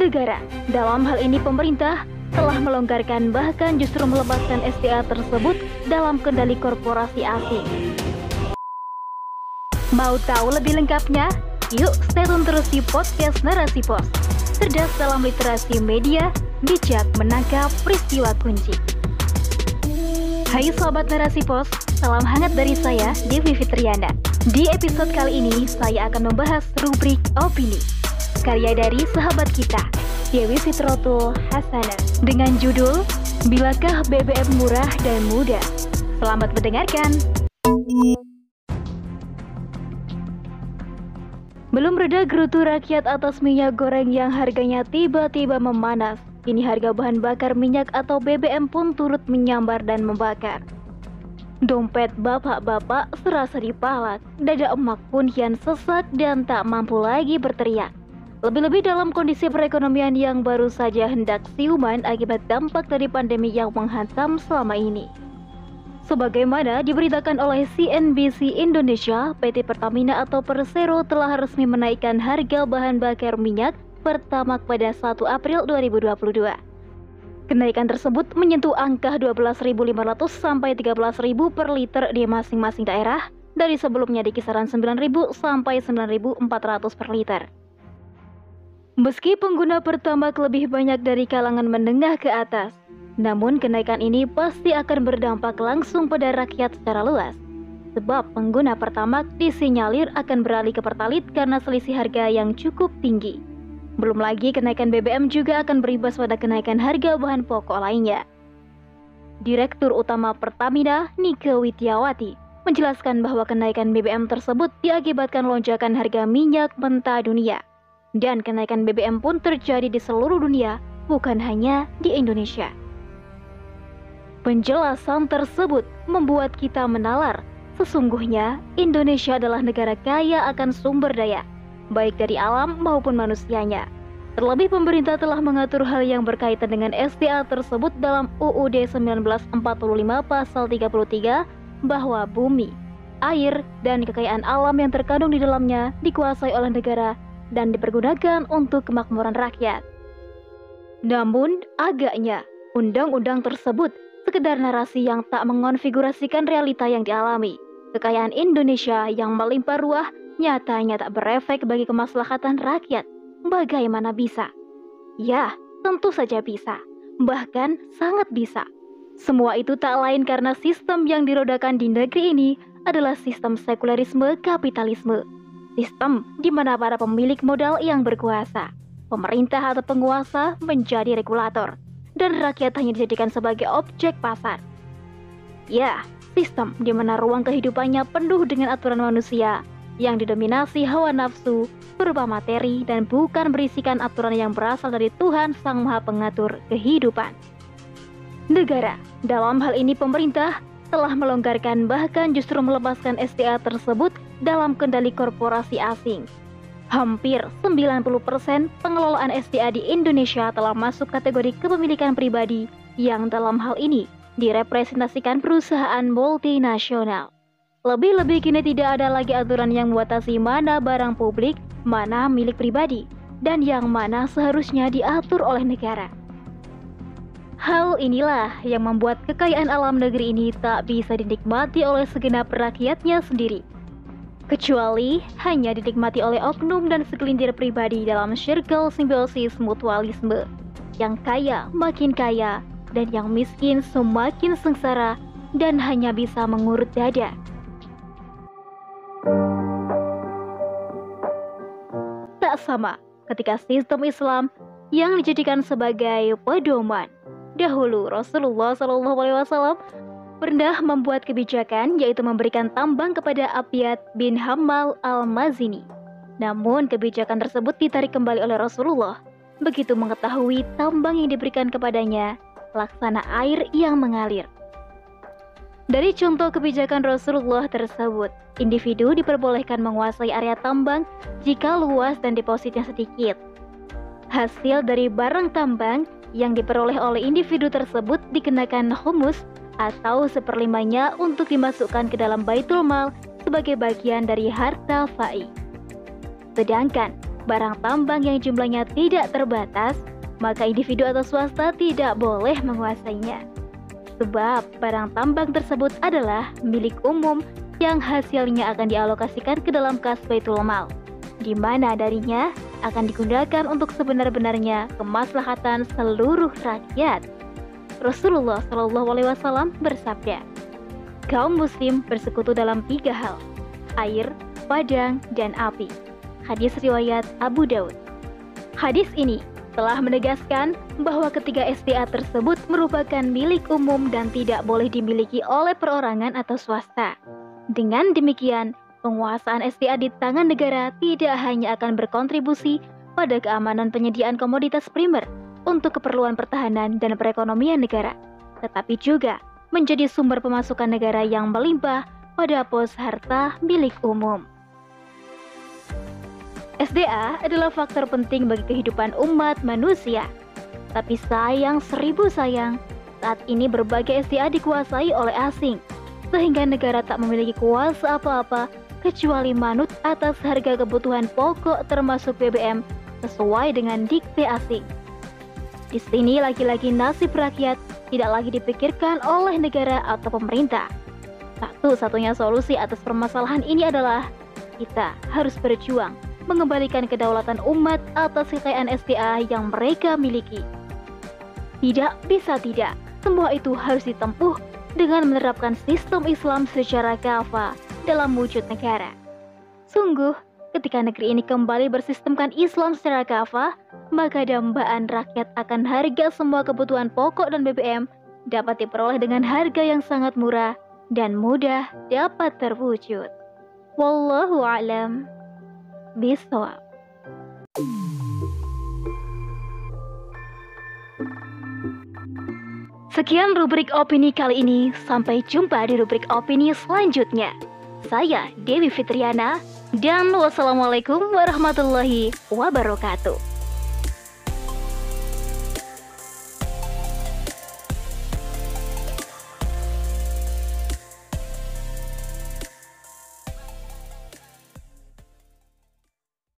Negara, dalam hal ini pemerintah, telah melonggarkan bahkan justru melepaskan SDA tersebut dalam kendali korporasi asing. Mau tahu lebih lengkapnya? Yuk stay tune terus di podcast Narasi Pos. Cerdas dalam literasi media, bijak menangkap peristiwa kunci. Hai Sobat Narasi Pos, salam hangat dari saya, Devi Fitriana. Di episode kali ini, saya akan membahas rubrik opini karya dari sahabat kita, Dewi Fitrotul Hasanah, dengan judul Bilakah BBM Murah dan Mudah? Selamat mendengarkan. Belum reda gerutu rakyat atas minyak goreng yang harganya tiba-tiba memanas. Kini harga bahan bakar minyak atau BBM pun turut menyambar dan membakar. Dompet bapak-bapak serasa dipalak, dada emak pun kian sesak dan tak mampu lagi berteriak. Lebih-lebih dalam kondisi perekonomian yang baru saja hendak siuman akibat dampak dari pandemi yang menghantam selama ini. Sebagaimana diberitakan oleh CNBC Indonesia, PT Pertamina atau Persero telah resmi menaikkan harga bahan bakar minyak pertama pada 1 April 2022. Kenaikan tersebut menyentuh angka 12.500 sampai 13.000 per liter di masing-masing daerah dari sebelumnya di kisaran 9.000 sampai 9.400 per liter. Meski pengguna pertamax lebih banyak dari kalangan menengah ke atas, namun kenaikan ini pasti akan berdampak langsung pada rakyat secara luas. Sebab pengguna pertamax disinyalir akan beralih ke pertalit karena selisih harga yang cukup tinggi. Belum lagi kenaikan BBM juga akan berimbas pada kenaikan harga bahan pokok lainnya. Direktur Utama Pertamina, Nike Widiawati, menjelaskan bahwa kenaikan BBM tersebut diakibatkan lonjakan harga minyak mentah dunia dan kenaikan BBM pun terjadi di seluruh dunia, bukan hanya di Indonesia. Penjelasan tersebut membuat kita menalar, sesungguhnya Indonesia adalah negara kaya akan sumber daya, baik dari alam maupun manusianya. Terlebih pemerintah telah mengatur hal yang berkaitan dengan SDA tersebut dalam UUD 1945 pasal 33 bahwa bumi, air, dan kekayaan alam yang terkandung di dalamnya dikuasai oleh negara dan dipergunakan untuk kemakmuran rakyat. Namun, agaknya undang-undang tersebut sekedar narasi yang tak mengonfigurasikan realita yang dialami. Kekayaan Indonesia yang melimpah ruah nyatanya tak berefek bagi kemaslahatan rakyat. Bagaimana bisa? Ya, tentu saja bisa. Bahkan sangat bisa. Semua itu tak lain karena sistem yang dirodakan di negeri ini adalah sistem sekularisme kapitalisme Sistem di mana para pemilik modal yang berkuasa, pemerintah atau penguasa menjadi regulator, dan rakyat hanya dijadikan sebagai objek pasar. Ya, sistem di mana ruang kehidupannya penuh dengan aturan manusia yang didominasi hawa nafsu berupa materi dan bukan berisikan aturan yang berasal dari Tuhan Sang Maha Pengatur kehidupan. Negara, dalam hal ini pemerintah, telah melonggarkan bahkan justru melepaskan SDA tersebut dalam kendali korporasi asing. Hampir 90% pengelolaan SDA di Indonesia telah masuk kategori kepemilikan pribadi yang dalam hal ini direpresentasikan perusahaan multinasional. Lebih-lebih kini tidak ada lagi aturan yang membatasi mana barang publik, mana milik pribadi, dan yang mana seharusnya diatur oleh negara. Hal inilah yang membuat kekayaan alam negeri ini tak bisa dinikmati oleh segenap rakyatnya sendiri. Kecuali hanya dinikmati oleh oknum dan segelintir pribadi dalam circle simbiosis mutualisme. Yang kaya makin kaya dan yang miskin semakin sengsara dan hanya bisa mengurut dada. Tak sama ketika sistem Islam yang dijadikan sebagai pedoman Dahulu Rasulullah Shallallahu Alaihi Wasallam pernah membuat kebijakan yaitu memberikan tambang kepada Abiyat bin Hamal al-Mazini. Namun kebijakan tersebut ditarik kembali oleh Rasulullah begitu mengetahui tambang yang diberikan kepadanya laksana air yang mengalir. Dari contoh kebijakan Rasulullah tersebut, individu diperbolehkan menguasai area tambang jika luas dan depositnya sedikit. Hasil dari barang tambang yang diperoleh oleh individu tersebut dikenakan humus atau seperlimanya untuk dimasukkan ke dalam baitul mal sebagai bagian dari harta fai. Sedangkan barang tambang yang jumlahnya tidak terbatas, maka individu atau swasta tidak boleh menguasainya. Sebab barang tambang tersebut adalah milik umum yang hasilnya akan dialokasikan ke dalam kas Baitul Mal, di mana darinya akan digunakan untuk sebenar-benarnya kemaslahatan seluruh rakyat. Rasulullah Shallallahu Alaihi Wasallam bersabda, kaum muslim bersekutu dalam tiga hal, air, padang, dan api. Hadis riwayat Abu Daud. Hadis ini telah menegaskan bahwa ketiga SDA tersebut merupakan milik umum dan tidak boleh dimiliki oleh perorangan atau swasta. Dengan demikian, penguasaan SDA di tangan negara tidak hanya akan berkontribusi pada keamanan penyediaan komoditas primer untuk keperluan pertahanan dan perekonomian negara, tetapi juga menjadi sumber pemasukan negara yang melimpah pada pos harta milik umum. SDA adalah faktor penting bagi kehidupan umat manusia. Tapi sayang seribu sayang, saat ini berbagai SDA dikuasai oleh asing sehingga negara tak memiliki kuasa apa-apa kecuali manut atas harga kebutuhan pokok termasuk BBM sesuai dengan dikte asing. Di sini lagi-lagi nasib rakyat tidak lagi dipikirkan oleh negara atau pemerintah. Satu-satunya solusi atas permasalahan ini adalah kita harus berjuang mengembalikan kedaulatan umat atas kekayaan SDA yang mereka miliki. Tidak bisa tidak, semua itu harus ditempuh dengan menerapkan sistem Islam secara kafa dalam wujud negara. Sungguh, ketika negeri ini kembali bersistemkan Islam secara kafa, maka dambaan rakyat akan harga semua kebutuhan pokok dan BBM dapat diperoleh dengan harga yang sangat murah dan mudah dapat terwujud. Wallahu a'lam bishawab. Sekian rubrik opini kali ini. Sampai jumpa di rubrik opini selanjutnya. Saya Dewi Fitriana dan wassalamualaikum warahmatullahi wabarakatuh.